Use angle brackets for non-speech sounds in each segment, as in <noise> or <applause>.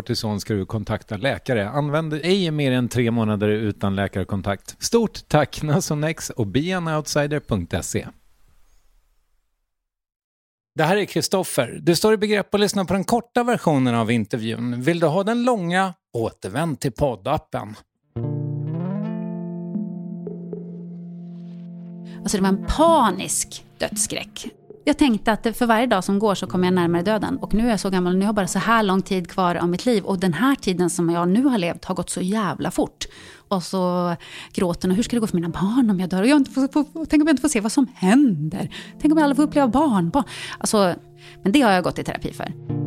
kortison ska du kontakta läkare. Använd ej mer än tre månader utan läkarkontakt. Stort tack Nasonex och beanoutsider.se. Det här är Kristoffer. Du står i begrepp att lyssna på den korta versionen av intervjun. Vill du ha den långa? Återvänd till poddappen. Alltså det var en panisk dödsskräck. Jag tänkte att för varje dag som går så kommer jag närmare döden. Och nu är jag så gammal, nu har jag bara så här lång tid kvar av mitt liv. Och den här tiden som jag nu har levt har gått så jävla fort. Och så gråten och hur ska det gå för mina barn om jag dör? Och jag inte får, får, tänk om jag inte får se vad som händer? Tänk om jag aldrig får uppleva barnbarn? Alltså, men det har jag gått i terapi för.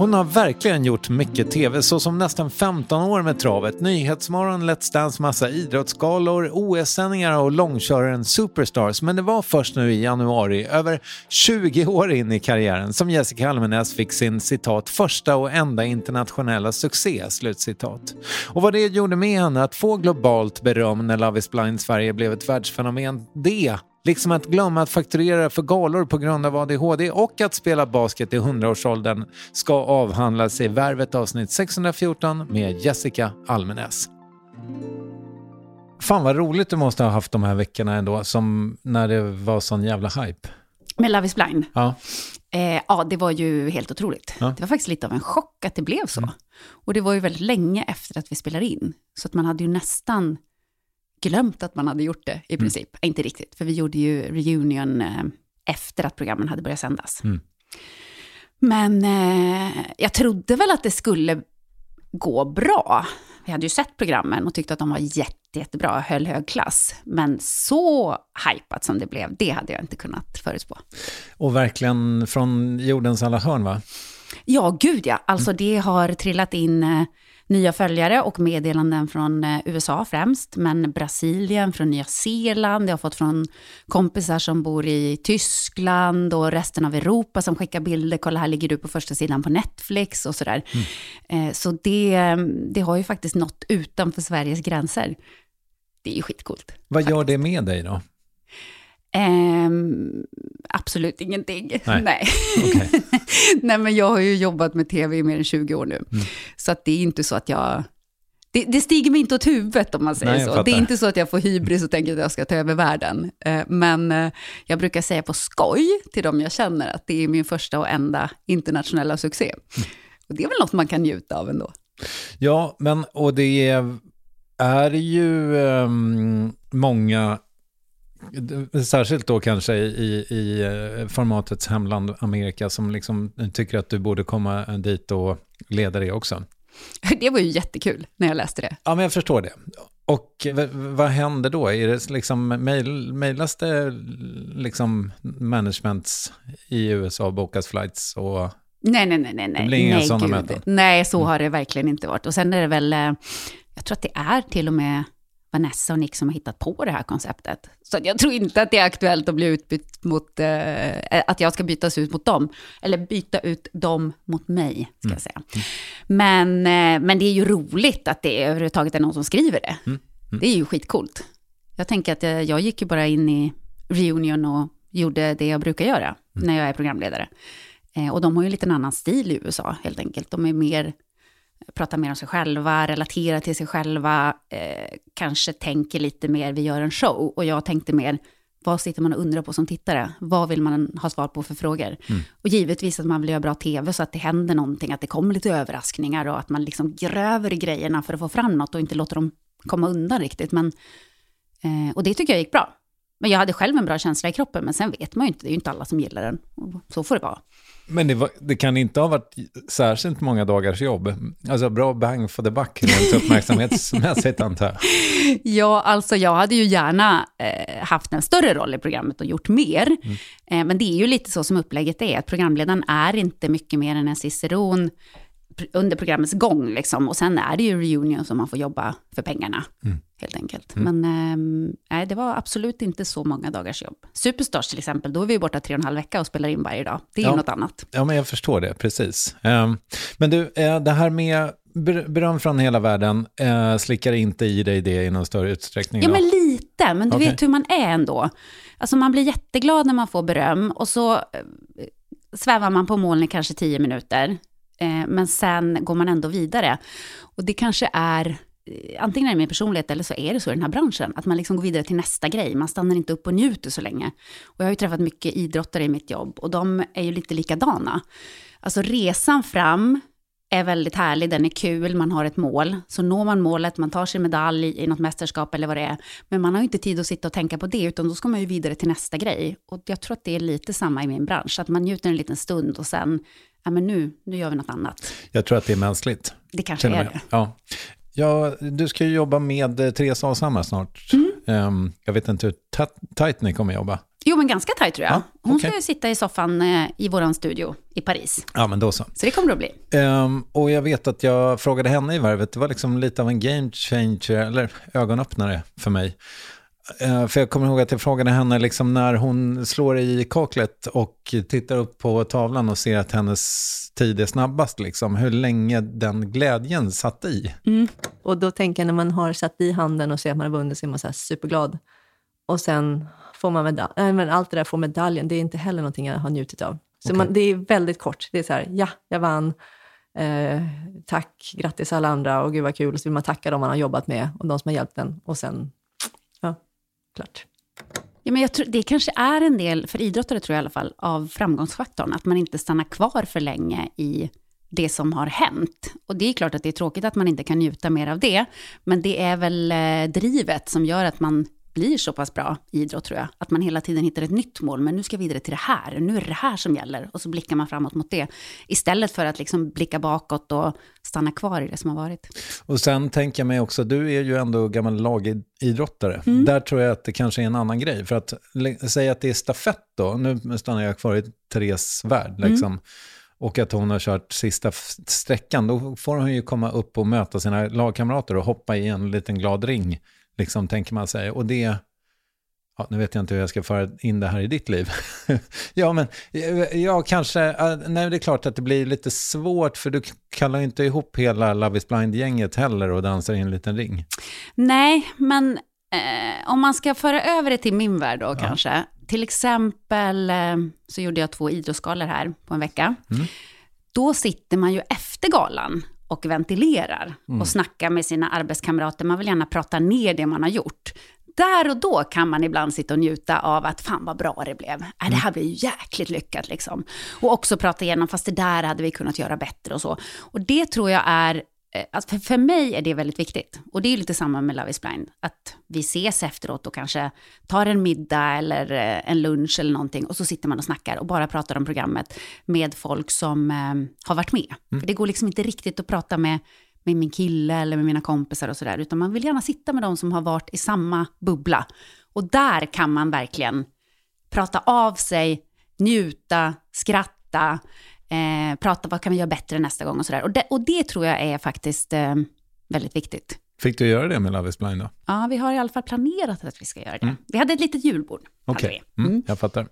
Hon har verkligen gjort mycket TV, såsom nästan 15 år med travet, Nyhetsmorgon, Let's Dance, massa idrottsgalor, OS-sändningar och långköraren Superstars. Men det var först nu i januari, över 20 år in i karriären, som Jessica Almenäs fick sin citat första och enda internationella succé, slutcitat. Och vad det gjorde med henne att få globalt beröm när Love is blind Sverige blev ett världsfenomen, det Liksom att glömma att fakturera för galor på grund av ADHD och att spela basket i 100-årsåldern ska avhandlas i Värvet avsnitt 614 med Jessica Almenäs. Fan vad roligt du måste ha haft de här veckorna ändå, som när det var sån jävla hype. Med Love is blind? Ja. Eh, ja, det var ju helt otroligt. Ja. Det var faktiskt lite av en chock att det blev så. Och det var ju väldigt länge efter att vi spelade in. Så att man hade ju nästan glömt att man hade gjort det i princip. Inte riktigt, för vi gjorde ju reunion eh, efter att programmen hade börjat sändas. Mm. Men eh, jag trodde väl att det skulle gå bra. Vi hade ju sett programmen och tyckte att de var jätte, jättebra, höll hög klass. Men så hypat som det blev, det hade jag inte kunnat förutspå. Och verkligen från jordens alla hörn, va? Ja, gud ja. Alltså det har trillat in eh, nya följare och meddelanden från eh, USA främst, men Brasilien, från Nya Zeeland, jag har fått från kompisar som bor i Tyskland och resten av Europa som skickar bilder, kolla här ligger du på första sidan på Netflix och sådär. Mm. Så det, det har ju faktiskt nått utanför Sveriges gränser. Det är ju skitcoolt. Vad gör det med dig då? Um, absolut ingenting. Nej. <laughs> Nej. Okay. <laughs> Nej, men jag har ju jobbat med tv i mer än 20 år nu. Mm. Så att det är inte så att jag... Det, det stiger mig inte åt huvudet om man säger Nej, så. Det är inte så att jag får hybris och tänker att jag ska ta över världen. Uh, men uh, jag brukar säga på skoj till dem jag känner att det är min första och enda internationella succé. Mm. Och det är väl något man kan njuta av ändå. Ja, men och det är, är ju um, många Särskilt då kanske i, i eh, formatets hemland Amerika som liksom tycker att du borde komma dit och leda det också. <laughs> Det var ju jättekul när jag läste det. Ja, men jag förstår det. Och vad händer då? Är det liksom, mailas det liksom managements i USA, bokas flights och... Nej, nej, nej, nej. Det blir inga nej, sådana möten? Nej, så har det verkligen inte varit. Och sen är det väl, eh, jag tror att det är till och med Vanessa och Nick som har hittat på det här konceptet. Så jag tror inte att det är aktuellt att bli utbytt mot, eh, att jag ska bytas ut mot dem. Eller byta ut dem mot mig, ska Mm. jag säga. Men, eh, men det är ju roligt att det överhuvudtaget är någon som skriver det. Mm. Det är ju skitcoolt. Jag tänker att jag, jag gick ju bara in i reunion och gjorde det jag brukar göra Mm. när jag är programledare. Eh, och de har ju en liten annan stil i USA, helt enkelt. De är mer pratar mer om sig själva, relaterar till sig själva, eh, kanske tänker lite mer, vi gör en show. Och jag tänkte mer, vad sitter man och undrar på som tittare? Vad vill man ha svar på för frågor? Och givetvis att man vill göra bra tv så att det händer någonting, att det kommer lite överraskningar och att man liksom gräver i grejerna för att få fram något och inte låter dem komma undan riktigt. Men, eh, och det tycker jag gick bra. Men jag hade själv en bra känsla i kroppen, men sen vet man ju inte, det är ju inte alla som gillar den. Och Så får det vara. Men det, var, det kan inte ha varit särskilt många dagars jobb. Alltså bra bang for the buck rent <laughs> uppmärksamhetsmässigt antar jag. Ja, alltså jag hade ju gärna eh, haft en större roll i programmet och gjort mer. Eh, men det är ju lite så som upplägget är, att programledaren är inte mycket mer än en ciceron under programmets gång. Liksom. Och sen är det ju reunion som man får jobba för pengarna, helt enkelt. Men ehm, nej, det var absolut inte så många dagars jobb. Superstars till exempel, då är vi borta tre och en halv vecka och spelar in varje dag. Det är Ja. ju något annat. Ja, men jag förstår det, precis. Ehm, Men du, eh, det här med ber- beröm från hela världen eh, slickar inte i dig det i någon större utsträckning? Ja, då? men lite. Men du Okej. vet hur man är ändå. Alltså man blir jätteglad när man får beröm och så eh, svävar man på moln i kanske tio minuter. Eh, men sen går man ändå vidare. Och det kanske är, eh, antingen är det min personlighet eller så är det så i den här branschen, att man liksom går vidare till nästa grej. Man stannar inte upp och njuter så länge. Och jag har ju träffat mycket idrottare i mitt jobb och de är ju lite likadana. Alltså resan fram är väldigt härlig, den är kul, man har ett mål. Så når man målet, man tar sin medalj i något mästerskap eller vad det är. Men man har ju inte tid att sitta och tänka på det, utan då ska man ju vidare till nästa grej. Och jag tror att det är lite samma i min bransch, att man njuter en liten stund och sen, ja men nu, nu gör vi något annat. Jag tror att det är mänskligt. Det kanske är det. Ja. Ja, du ska ju jobba med eh, Therese Alshammar snart. Mm. Ehm, jag vet inte hur ta- tajt ni kommer jobba. Jo, men ganska tajt tror jag. Ja, Hon ska ju sitta i soffan eh, i våran studio i Paris. Ja, men då så. Så det kommer det att bli. Ehm, och jag vet att jag frågade henne i varvet, det var liksom lite av en game changer, eller ögonöppnare för mig. Eh, för jag kommer ihåg att jag frågade henne liksom när hon slår i kaklet och tittar upp på tavlan och ser att hennes tid är snabbast, liksom, hur länge den glädjen satt i. Och då tänker jag när man har satt i handen och ser att man har vunnit så är man så superglad. Och sen får man medalj. Men allt det där får medaljen, det är inte heller någonting jag har njutit av. Så Okej. man, det är väldigt kort. Det är så här, ja, jag vann. Eh, tack, grattis alla andra och gud vad kul. Och så vill man tacka dem man har jobbat med och de som har hjälpt en. Och sen, klart. Ja, men jag tror, det kanske är en del, för idrottare tror jag i alla fall, av framgångsfaktorn, att man inte stannar kvar för länge i det som har hänt. Och det är klart att det är tråkigt att man inte kan njuta mer av det, men det är väl eh, drivet som gör att man blir så pass bra i idrott tror jag, att man hela tiden hittar ett nytt mål, men nu ska jag vidare till det här, nu är det det här som gäller, och så blickar man framåt mot det, istället för att liksom blicka bakåt och stanna kvar i det som har varit. Och sen tänker jag mig också, du är ju ändå gammal lagidrottare. Mm. Där tror jag att det kanske är en annan grej. För att säga att det är stafett då, nu stannar jag kvar i Therese värld, mm. liksom. Mm. och att hon har kört sista sträckan, då får hon ju komma upp och möta sina lagkamrater och hoppa i en liten glad ring liksom, tänker man sig. Och det, ja, nu vet jag inte hur jag ska föra in det här i ditt liv. <laughs> ja, men ja, kanske, nej, det är klart att det blir lite svårt, för du kallar inte ihop hela Love is blind-gänget heller och dansar i en liten ring. Nej, men eh, om man ska föra över det till min värld då ja. kanske. Till exempel eh, så gjorde jag två idrottsgalor här på en vecka. Mm. Då sitter man ju efter galan och ventilerar mm. och snackar med sina arbetskamrater. Man vill gärna prata ner det man har gjort. Där och då kan man ibland sitta och njuta av att fan vad bra det blev. Äh, det mm. här blev ju jäkligt lyckat liksom. Och också prata igenom, fast det där hade vi kunnat göra bättre och så. Och det tror jag är alltså för, för mig är det väldigt viktigt. Och det är lite samma med Love is blind. Att vi ses efteråt och kanske tar en middag eller eh, en lunch eller någonting. Och så sitter man och snackar och bara pratar om programmet med folk som eh, har varit med. Mm. För det går liksom inte riktigt att prata med, med min kille eller med mina kompisar och sådär. Utan man vill gärna sitta med de som har varit i samma bubbla. Och där kan man verkligen prata av sig, njuta, skratta eh, prata vad kan vi göra bättre nästa gång och sådär. Och det, och det tror jag är faktiskt eh, väldigt viktigt. Fick du göra det med Love is blind då? Ja, vi har i alla fall planerat att vi ska göra det. Mm. Vi hade ett litet julbord. Okej, okay. mm, mm. jag fattar.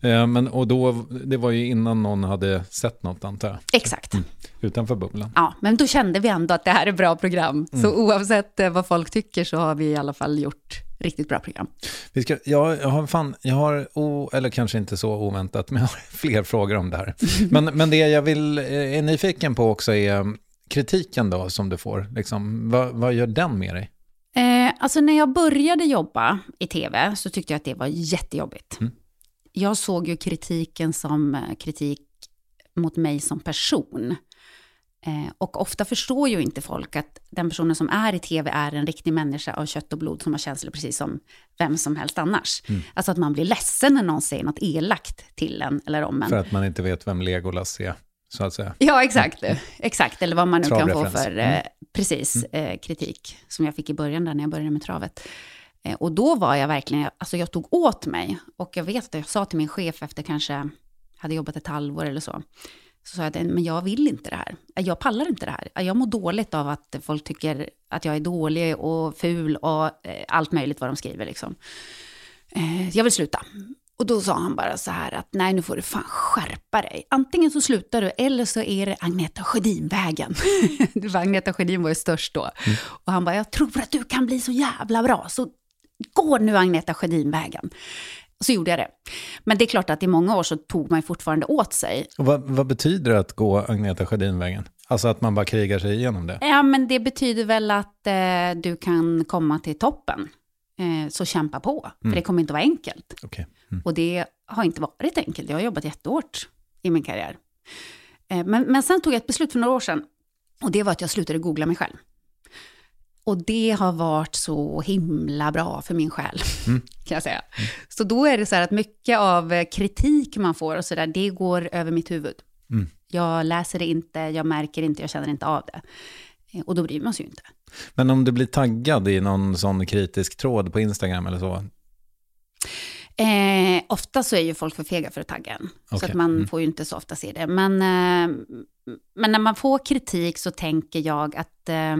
Eh, men, och då, det var ju innan någon hade sett något antar jag? Exakt. Mm. Utanför bubblan? Ja, men då kände vi ändå att det här är bra program. Så mm. oavsett eh, vad folk tycker så har vi i alla fall gjort riktigt bra program. Vi ska, jag, jag har, fan, jag har o, eller kanske inte så oväntat, men jag har <laughs> fler frågor om det här. Men, men det jag vill, eh, är nyfiken på också är mm, kritiken då som du får. Liksom, vad, vad gör den med dig? Eh, alltså när jag började jobba i tv så tyckte jag att det var jättejobbigt. Mm. Jag såg ju kritiken som eh, kritik mot mig som person. Eh, och ofta förstår ju inte folk att den personen som är i tv är en riktig människa av kött och blod som har känslor precis som vem som helst annars. Mm. Alltså att man blir ledsen när någon säger något elakt till en eller om en. För att man inte vet vem Legolas är, så. Ja, exakt. Mm. Exakt, eller vad man nu kan få för eh, mm. precis mm. eh, kritik som jag fick i början där när jag började med travet. Eh, och då var jag verkligen, alltså jag tog åt mig. Och jag vet att jag sa till min chef efter kanske, hade jobbat ett halvår eller så, så sa jag att men jag vill inte det här. Jag pallar inte det här. Jag mår dåligt av att folk tycker att jag är dålig och ful och eh, allt möjligt vad de skriver. Liksom. Eh, jag vill sluta. Och då sa han bara så här att nej nu får du fan skärpa dig. Antingen så slutar du eller så är det Agneta Sjödin-vägen. <laughs> Agneta Sjödin var ju störst då. Mm. Och han bara, jag tror att du kan bli så jävla bra. Så gå nu Agneta Sjödin-vägen så gjorde jag det. Men det är klart att i många år så tog man fortfarande åt sig. Och vad, vad betyder det att gå Agneta Sjödin-vägen? Alltså att man bara krigar sig igenom det? Ja, men det betyder väl att eh, du kan komma till toppen. Eh, så kämpa på, för mm. det kommer inte vara enkelt. Okay. Mm. Och det har inte varit enkelt. Jag har jobbat jättehårt i min karriär. Eh, men, men sen tog jag ett beslut för några år sedan. Och det var att jag slutade googla mig själv. Och det har varit så himla bra för min själ, mm. <laughs> kan jag säga. Mm. Så då är det så här att mycket av eh, kritik man får och så där, det går över mitt huvud. Mm. Jag läser det inte, jag märker inte, jag känner inte av det. Eh, och då bryr man sig ju inte. Men om du blir taggad i någon sån kritisk tråd på Instagram eller så? Eh, ofta så är ju folk för fega för att tagga en. Okay. Så att man mm. får ju inte så ofta se det. Men, eh, men när man får kritik så tänker jag att eh,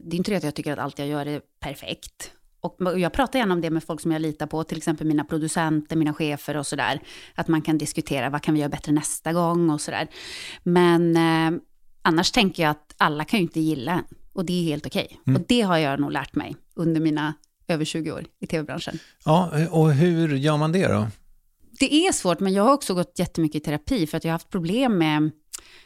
det är inte det att jag tycker att allt jag gör är perfekt. Och jag pratar gärna om det med folk som jag litar på, till exempel mina producenter, mina chefer och sådär. Att man kan diskutera, vad kan vi göra bättre nästa gång och sådär. Men eh, annars tänker jag att alla kan ju inte gilla en. Och det är helt okej. Okay. Mm. Och det har jag nog lärt mig under mina över 20 år i tv-branschen. Ja, och hur gör man det då? Det är svårt, men jag har också gått jättemycket i terapi för att jag har haft problem med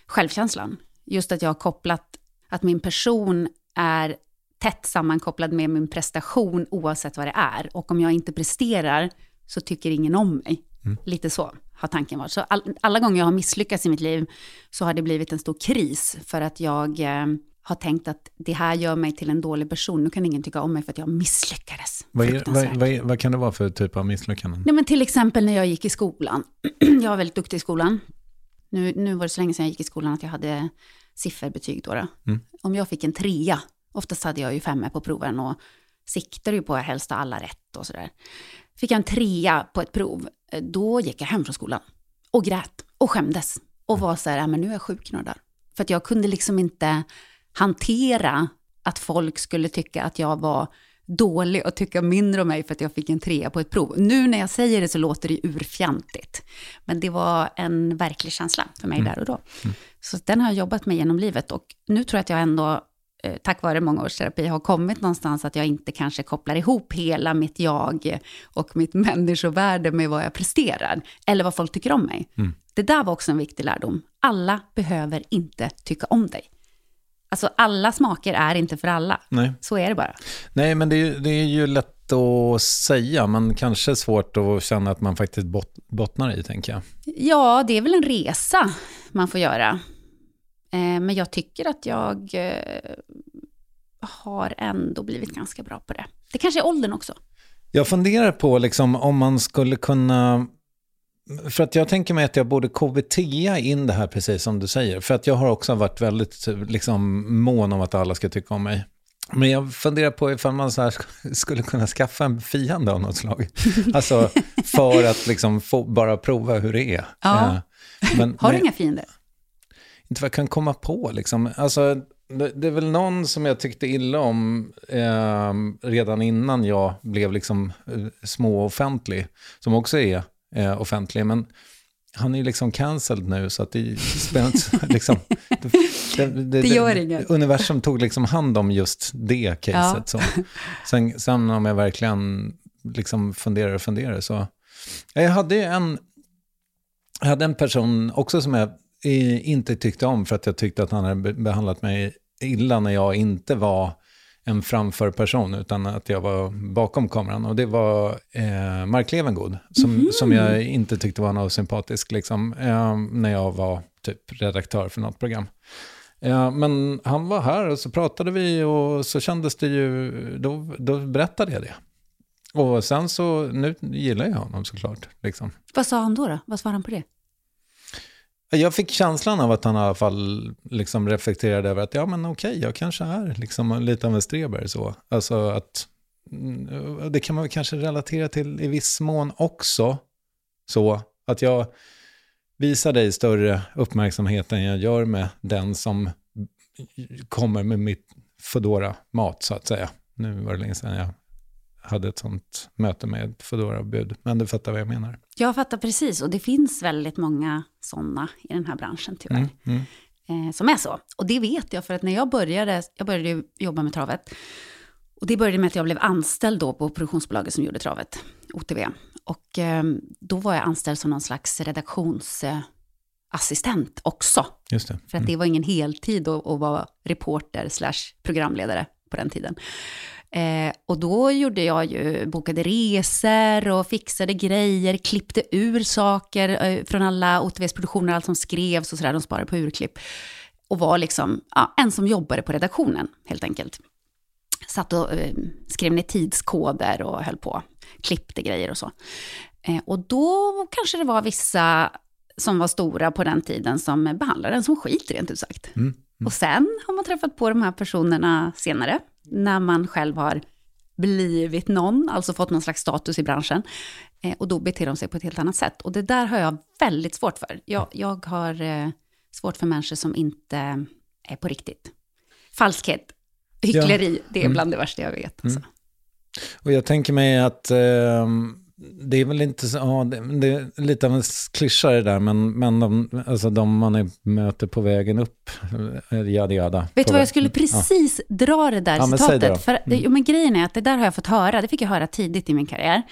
självkänslan. Just att jag har kopplat att min person är tätt sammankopplad med min prestation oavsett vad det är. Och om jag inte presterar så tycker ingen om mig. Mm. Lite så har tanken varit. Så all, alla gånger jag har misslyckats i mitt liv så har det blivit en stor kris för att jag eh, har tänkt att det här gör mig till en dålig person. Nu kan ingen tycka om mig för att jag misslyckades. Vad, är, vad, vad, är- vad kan det vara för typ av misslyckanden? Nej, men till exempel när jag gick i skolan. <clears throat> jag var väldigt duktig i skolan. Nu, nu var det så länge sedan jag gick i skolan att jag hade sifferbetyg då. då. Mm. Om jag fick en trea, oftast hade jag ju femma på proven och siktade ju på att helst ha alla rätt och sådär. Fick jag en trea på ett prov, eh, då gick jag hem från skolan och grät och skämdes och var så här, "Ja, men nu är jag sjuk några dagar. För att jag kunde liksom inte hantera att folk skulle tycka att jag var dålig och tycka mindre om mig för att jag fick en trea på ett prov. Nu när jag säger det så låter det urfjantigt. Men det var en verklig känsla för mig där och då. Så den har jag jobbat med genom livet och nu tror jag att jag ändå, eh, tack vare många års terapi, har kommit någonstans att jag inte kanske kopplar ihop hela mitt jag och mitt människovärde med vad jag presterar. Eller vad folk tycker om mig. Det där var också en viktig lärdom. Alla behöver inte tycka om dig. Alltså alla smaker är inte för alla. Nej. Så är det bara. Nej, men det det är ju lätt att säga, men kanske svårt att känna att man faktiskt bot, bottnar i, tänker jag. Ja, det är väl en resa man får göra. Eh, men jag tycker att jag eh, har ändå blivit ganska bra på det. Det kanske är åldern också. Jag funderar på liksom, om man skulle kunna... För att jag tänker mig att jag borde KBT in det här precis som du säger. För att jag har också varit väldigt liksom, mån om att alla ska tycka om mig. Men jag funderar på ifall man så <laughs> skulle kunna skaffa en fiende av något slag. <laughs> Alltså för att liksom få bara prova hur det är. Ja. Eh, Men, Har du men- inga fiender? inte vad jag kan komma på liksom. Alltså, det, det är väl någon som jag tyckte illa om eh, redan innan jag blev liksom eh, småoffentlig, som också är eh, offentlig, men han är ju liksom cancelled nu så att det spelar <laughs> liksom, det, det, det, Det gör inget. Universum tog liksom hand om just det caset. Så. Sen, sen om jag verkligen liksom funderar och funderar så. Ja, Jag hade en, jag hade en person också som jag inte tyckte om för att jag tyckte att han hade be- behandlat mig illa när jag inte var en framförperson utan att jag var bakom kameran. Och det var eh, Mark Levengood som, som jag inte tyckte var något sympatisk liksom, eh, när jag var typ redaktör för något program. Ja, men han var här och så pratade vi och så kändes det ju, då, då berättade jag det. Och sen så, nu gillar jag honom såklart. Liksom. Vad sa han då? då? Vad svarade han på det? Jag fick känslan av att han i alla fall liksom reflekterade över att ja men okej, jag kanske är liksom lite av en streber så. Alltså att mm, det kan man väl kanske relatera till i viss mån också. Så att jag visar dig större uppmärksamhet än jag gör med den som kommer med mitt fedora mat så att säga. Nu var det länge sedan jag hade ett sånt möte med ett Foodora-bud, men du fattar vad jag menar. Jag fattar precis, och det finns väldigt många sådana i den här branschen tyvärr. Mm, Eh, som är så. Och det vet jag, för att när jag började, jag började jobba med travet, och det började med att jag blev anställd då på produktionsbolaget som gjorde travet, OTV. Och eh, då var jag anställd som någon slags redaktionsassistent också. Just det. För att det var ingen heltid att, att vara reporter slash programledare på den tiden. Eh, och då gjorde jag ju, bokade resor och fixade grejer, klippte ur saker eh, från alla OTVs produktioner, allt som skrevs och sådär, de sparade på urklipp. Och var liksom ja, en som jobbade på redaktionen, helt enkelt. Satt och eh, skrev ner tidskoder och höll på, klippte grejer och så. Eh, och då kanske det var vissa som var stora på den tiden som behandlade en som skit, rent ut sagt. Och sen har man träffat på de här personerna senare, när man själv har blivit någon, alltså fått någon slags status i branschen. Eh, och då beter de sig på ett helt annat sätt. Och det där har jag väldigt svårt för. Jag, jag har eh, svårt för människor som inte är på riktigt. Falskhet, hyckleri, det är bland det värsta jag vet. Alltså. Och jag tänker mig att eh, det är väl inte så, ja, det, det är lite av en klyscha det där, men, men de, alltså de man är, möter på vägen upp, eh, jada jada. Vet du vad, jag skulle precis dra det där Ja, säg det då. citatet. För, jo, men grejen är att det där har jag fått höra, det fick jag höra tidigt i min karriär.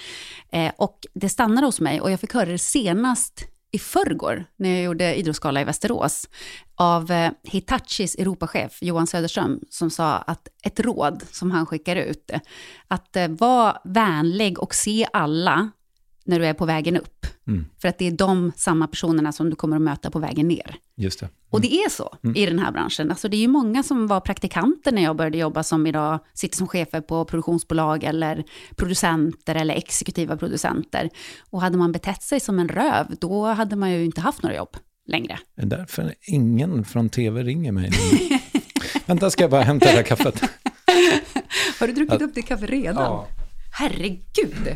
Eh, och det stannade hos mig och jag fick höra det senast i förrgår när jag gjorde idrottsgala i Västerås av eh, Hitachis Europachef Johan Söderström som sa att ett råd som han skickar ut, att eh, vara vänlig och se alla när du är på vägen upp. Mm. För att det är de samma personerna som du kommer att möta på vägen ner. Just det. Och det är så Mm. i den här branschen. Alltså det är ju många som var praktikanter när jag började jobba som idag sitter som chefer på produktionsbolag eller producenter eller exekutiva producenter. Och hade man betett sig som en röv, då hade man ju inte haft några jobb längre. Det är därför ingen från tv ringer mig. <laughs> Vänta, ska jag bara hämta det här kaffet? <laughs> Har du druckit upp ditt kaffe redan? Ja. Herregud!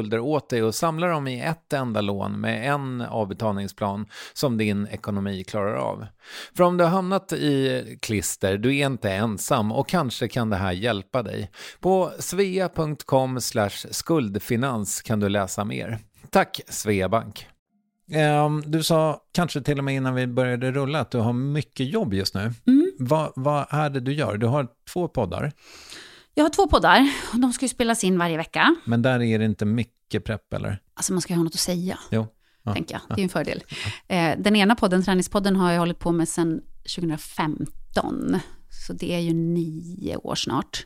åt dig och samlar dem i ett enda lån med en avbetalningsplan som din ekonomi klarar av. För om du har hamnat i klister, du är inte ensam och kanske kan det här hjälpa dig. På svea.com skuldfinans kan du läsa mer. Tack Sveabank. Ehm, Du sa kanske till och med innan vi började rulla att du har mycket jobb just nu. Vad, vad är det du gör? Du har två poddar, Jag har två poddar och de ska ju spelas in varje vecka. men där är det inte mycket prepp eller? Alltså man ska ju ha något att säga, Jo. Ja. tänker jag. Det är en fördel. Eh, Den ena podden, Träningspodden, har jag hållit på med sedan 2015. Så det är ju nio år snart.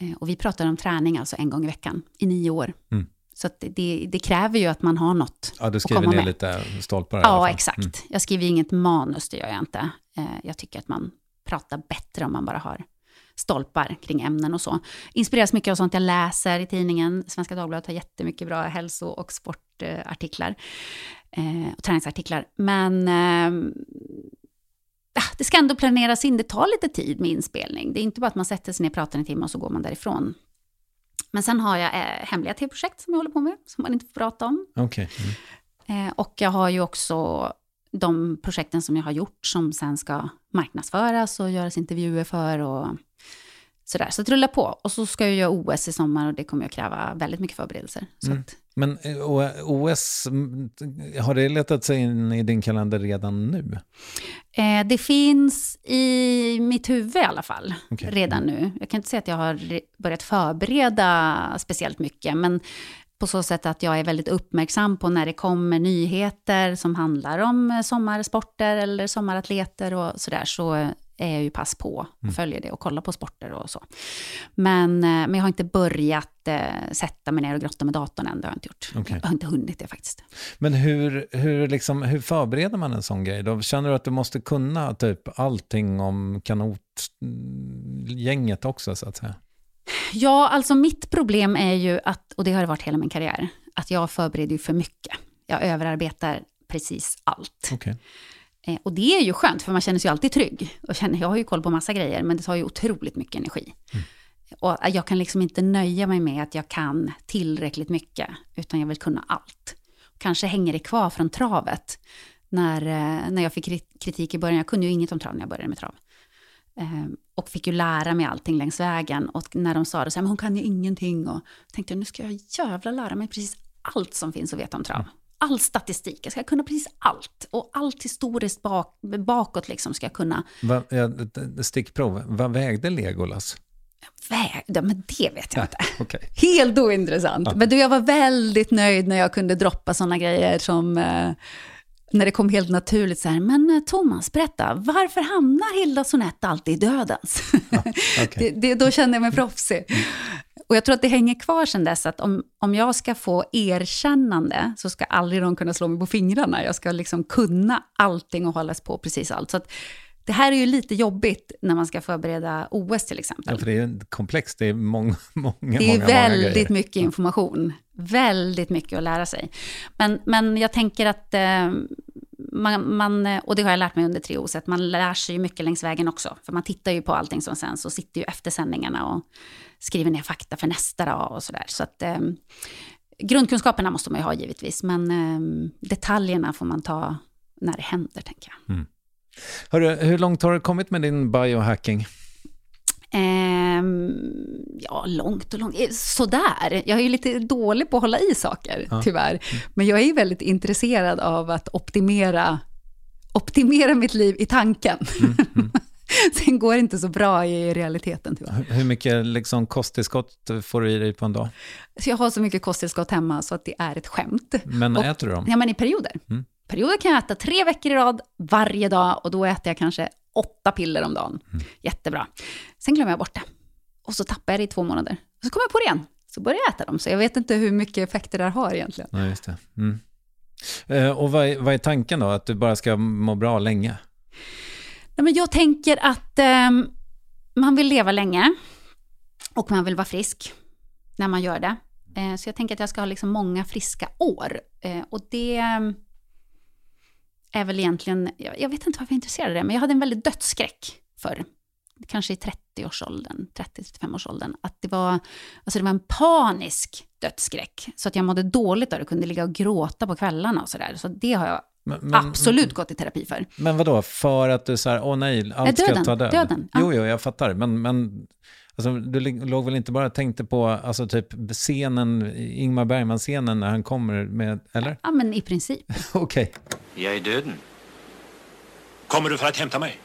Eh, Och vi pratar om träning alltså en gång i veckan i nio år. Mm. Så det, det, kräver ju att man har något Ja, du skriver komma ner med. lite stolpar i Ja, exakt. Mm. Jag skriver inget manus, det gör jag inte. Eh, Jag tycker att man pratar bättre om man bara har stolpar kring ämnen och så. Inspireras mycket av sånt jag läser i tidningen. Svenska Dagbladet har jättemycket bra hälso och sportartiklar. Eh, och träningsartiklar. Men eh, det ska ändå planeras in. Det tar lite tid med inspelning. Det är inte bara att man sätter sig ner, pratar en timme och så går man därifrån. Men sen har jag eh, hemliga tv-projekt som jag håller på med, som man inte får prata om. Okej. Mm. Eh, och jag har ju också de projekten som jag har gjort som sen ska marknadsföras och göras intervjuer för och sådär. Så det rullar på. Och så ska jag göra OS i sommar och det kommer att kräva väldigt mycket förberedelser. Mm. Men eh, OS, mm, har det letat sig in i din kalender redan nu? Eh, det finns i mitt huvud i alla fall, Okej. redan nu. Jag kan inte säga att jag har börjat förbereda speciellt mycket, men på så sätt att jag är väldigt uppmärksam på när det kommer nyheter som handlar om eh, sommarsporter eller sommaratleter och sådär, så eh, är jag ju pass på och följer det och kollar på sporter och så. Men, eh, men jag har inte börjat eh, sätta mig ner och grotta med datorn än, det har jag inte gjort. Okej. Jag har inte hunnit det faktiskt. Men hur, hur, liksom, hur förbereder man en sån grej? Då känner du att du måste kunna typ allting om kanotgänget också, så att säga? Ja, alltså mitt problem är ju att, och det har det varit hela min karriär, att jag förbereder ju för mycket. Jag överarbetar precis allt. Okej. Eh, och det är ju skönt, för man känner sig ju alltid trygg. Och känner, jag har ju koll på massa grejer, men det tar ju otroligt mycket energi. Och jag kan liksom inte nöja mig med att jag kan tillräckligt mycket, utan jag vill kunna allt. Kanske hänger det kvar från travet. När, eh, när jag fick kri- kritik i början, jag kunde ju inget om trav när jag började med trav. Och fick ju lära mig allting längs vägen. Och när de sa det så här, men hon kan ju ingenting. Och tänkte jag, nu ska jag jävla lära mig precis allt som finns att veta om trav. All statistik, jag ska kunna precis allt. Och allt historiskt bak, bakåt liksom ska jag kunna. Va, ja, stickprov, vad vägde Legolas? Väg, ja, men det vet jag inte. Okej. <laughs> Helt ointressant. Men du, jag var väldigt nöjd när jag kunde droppa sådana grejer som... Eh, när det kom helt naturligt så här, men eh, Thomas, berätta, varför hamnar Hilda Sonett alltid i dödens? okej. <laughs> det, det, då kände jag mig proffsig. Och jag tror att det hänger kvar sedan dess, att om, om jag ska få erkännande så ska aldrig någon kunna slå mig på fingrarna. Jag ska liksom kunna allting och hållas på precis allt. Så att det här är ju lite jobbigt när man ska förbereda OS till exempel. Ja, för det är komplext, det är <laughs> många, många, Det är många, många väldigt grejer. mycket information. Väldigt mycket att lära sig. Men, men jag tänker att eh, man, man, och det har jag lärt mig under tre OS, att man lär sig mycket längs vägen också. För man tittar ju på allting som sen, så sitter ju efter sändningarna och skriver ner fakta för nästa dag och sådär. Så att eh, grundkunskaperna måste man ju ha givetvis, men eh, detaljerna får man ta när det händer, tänker jag. Hörru, hur långt har du kommit med din biohacking? Ehm, ja, långt och långt. Eh, Sådär. Jag är ju lite dålig på att hålla i saker, tyvärr. Men jag är ju väldigt intresserad av att optimera, optimera mitt liv i tanken. <laughs> <laughs> Sen går det inte så bra i realiteten, tyvärr. Hur mycket liksom, kosttillskott får du i dig på en dag? Så jag har så mycket kosttillskott hemma så att det är ett skämt. Men Och- äter du dem? Ja, men i perioder. Perioder kan jag äta tre veckor i rad varje dag och då äter jag kanske åtta piller om dagen. Jättebra. Sen glömmer jag bort det. Och så tappar jag det i två månader. Och så kommer jag på det igen. Så börjar jag äta dem. Så jag vet inte hur mycket effekter det här har egentligen. Ja, just det. Mm. Eh, och vad är, vad är tanken då? Att du bara ska må bra länge? Nej, men jag tänker att eh, man vill leva länge och man vill vara frisk när man gör det. Eh, så jag tänker att jag ska ha liksom många friska år. Eh, och det ehm, är väl egentligen, jag, jag vet inte varför jag är intresserad av det, men jag hade en väldigt dödsskräck förr. Kanske i 30-årsåldern, 30-35-årsåldern. Att det var, alltså det var en panisk dödsskräck. Så att jag mådde dåligt av det, kunde ligga och gråta på kvällarna och sådär. Så det har jag men, men, absolut gått i terapi för. Men vad då? För att du så här, åh nej, allt ska döden, ta död? döden, ja. Jo, jo, jag fattar. Men, men alltså, du låg väl inte bara och tänkte på alltså, typ scenen, Ingmar Bergman-scenen när han kommer med, eller? Ja, men i princip. <laughs> Okej. Jag är döden. Kommer du för att hämta mig?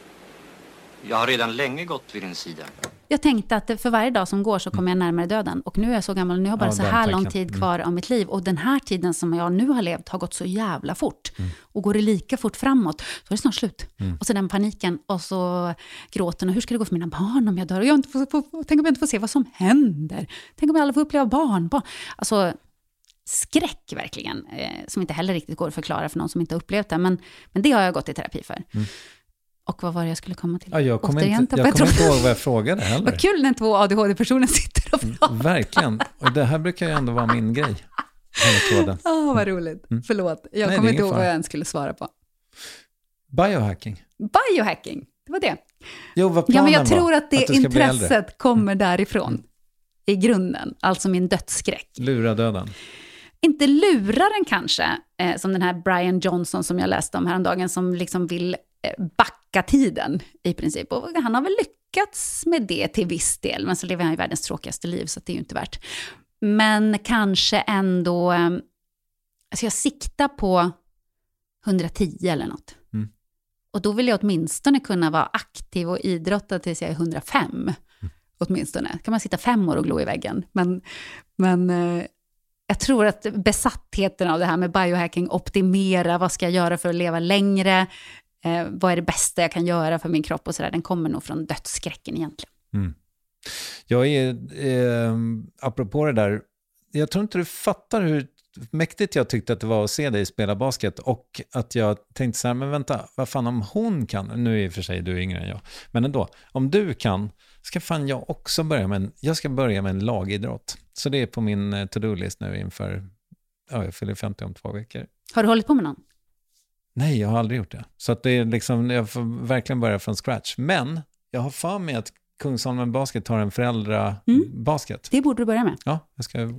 Jag har redan länge gått vid din sida. Jag tänkte att för varje dag som går så kommer jag närmare döden. Och nu är jag så gammal, nu har jag bara Ja, så här lång tid kvar av mitt liv. Och den här tiden som jag nu har levt har gått så jävla fort. Och går det lika fort framåt, så är det snart slut. Och så den paniken och så gråten. Och hur ska det gå för mina barn om jag dör? Och jag inte får, får, tänk om jag inte får se vad som händer? Tänk om jag aldrig får uppleva barnbarn? Alltså, skräck verkligen. Eh, som inte heller riktigt går att förklara för någon som inte har upplevt det. Men, men det har jag gått i terapi för. Och vad var det jag skulle komma till? Ja, jag kommer Återigen inte, jag kommer inte ihåg vad jag frågade heller. Vad kul när två ADHD-personer sitter och pratar. Verkligen. Och det här brukar ju ändå vara min grej. Tråden. Åh, vad roligt. Förlåt, jag Mm. Nej, det är kommer inte ihåg vad jag ens skulle svara på. Biohacking. Biohacking, det var det. Jo, vad Ja, planen men jag var. tror att det bli äldre. Mm. intresset kommer därifrån. I grunden, alltså min dödsskräck. Lura döden. Inte luraren kanske, eh, som den här Brian Johnson som jag läste om häromdagen, som liksom vill eh, backa tiden i princip. Och han har väl lyckats med det till viss del, men så lever han i världens tråkigaste liv, så det är ju inte värt. Men kanske ändå, eh, alltså jag siktar på 110 eller något. Mm. Och då vill jag åtminstone kunna vara aktiv och idrotta tills jag är 105. Mm. Åtminstone. kan man sitta fem år och glo i väggen. Men, men eh, jag tror att besattheten av det här med biohacking, optimera, vad ska jag göra för att leva längre, eh, vad är det bästa jag kan göra för min kropp och sådär, den kommer nog från dödsskräcken egentligen. Mm. Jag är, eh, apropå det där, jag tror inte du fattar hur mäktigt jag tyckte att det var att se dig spela basket och att jag tänkte så här, men vänta, vad fan om hon kan, nu är i och för sig du yngre än jag, men ändå, om du kan, ska fan jag också börja med en, jag ska börja med en lagidrott. Så det är på min eh, to-do-list nu inför, ja, jag fyller 50 om två veckor. Har du hållit på med någon? Nej, jag har aldrig gjort det. Så att det är liksom, jag får verkligen börja från scratch. Men jag har för mig att Kungsholmen Basket har en föräldrabasket. Det borde du börja med. Ja, jag ska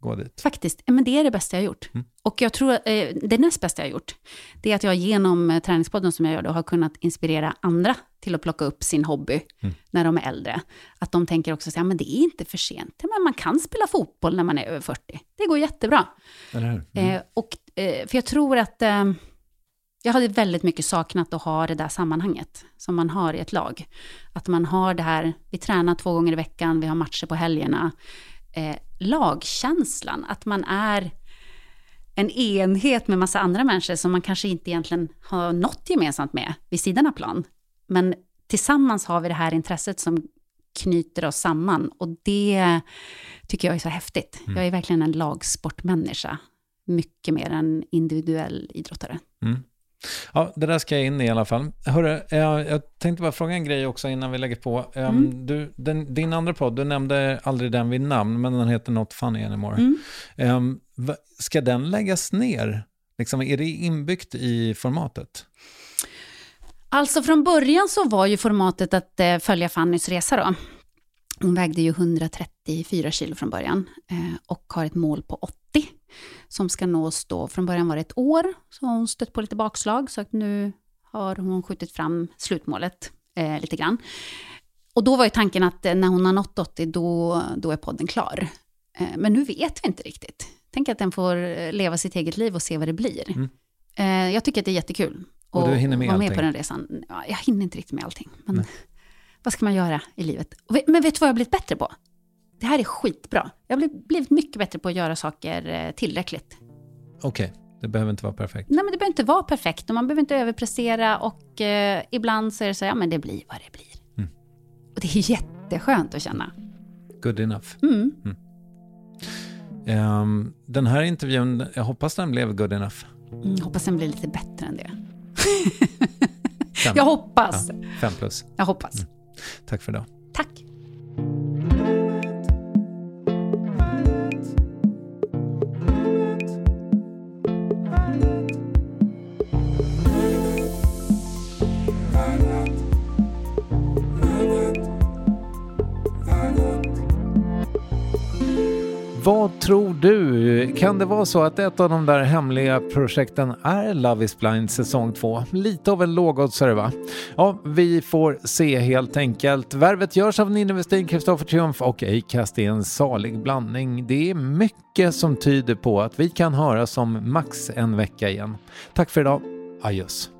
gå dit. Faktiskt, men det är det bästa jag har gjort. Mm. Och jag tror, eh, det näst bästa jag har gjort, det är att jag genom eh, träningspodden som jag gör då, har kunnat inspirera andra till att plocka upp sin hobby Mm. när de är äldre. Att de tänker också så här, men det är inte för sent. Men man kan spela fotboll när man är över 40. Det går jättebra. Eller hur? Mm. Eh, och, för jag tror att jag hade väldigt mycket saknat att ha det där sammanhanget som man har i ett lag. Att man har det här, vi tränar två gånger i veckan, vi har matcher på helgerna. Eh, lagkänslan, att man är en enhet med massa andra människor som man kanske inte egentligen har något gemensamt med vid sidan av plan. Men tillsammans har vi det här intresset som knyter oss samman och det tycker jag är så häftigt. Jag är verkligen en lagsportmänniska, mycket mer än individuell idrottare. Mm. Ja, det där ska jag in i i alla fall. Hörru, jag, jag tänkte bara fråga en grej också innan vi lägger på. Um, Mm. du, den, din andra podd, du nämnde aldrig den vid namn, men den heter Not Funny Anymore. Mm. Va, ska den läggas ner? Liksom, är det inbyggt i formatet? Alltså från början så var ju formatet att eh, följa Fannys resa då. Hon vägde ju 134 kilo från början eh, och har ett mål på 80 som ska nås då. Från början var det ett år, så hon stött på lite bakslag så att nu har hon skjutit fram slutmålet eh, lite grann. Och då var ju tanken att eh, när hon har nått 80 då, då är podden klar. Eh, men nu vet vi inte riktigt. Tänk att den får eh, leva sitt eget liv och se vad det blir. Mm. Eh, jag tycker att det är jättekul. Och du hinner med vara med allting? på den resan. Ja, jag hinner inte riktigt med allting. Men vad ska man göra i livet? Och vet- Men vet du vad jag har blivit bättre på? Det här är skitbra. Jag har blivit- mycket bättre på att göra saker eh, tillräckligt. Okej, det behöver inte vara perfekt. Nej, men det behöver inte vara perfekt och man behöver inte överprestera och eh, ibland så är det så här, ja men det blir vad det blir. Mm. Och det är jätteskönt att känna. Good enough. Mm. Ehm, den här intervjun, jag hoppas den blev good enough. Mm, hoppas den blir lite bättre än det. <laughs> Jag hoppas. ja, fem plus. Jag hoppas. Tack för idag. Kan det vara så att ett av de där hemliga projekten är Love is blind säsong 2? Lite av en lågoddsare va? Ja, vi får se helt enkelt. Värvet görs av Ninni Westin, Kristoffer Triumf och Acast är en salig blandning. Det är mycket som tyder på att vi kan höras om max en vecka igen. Tack för idag. Adjöss.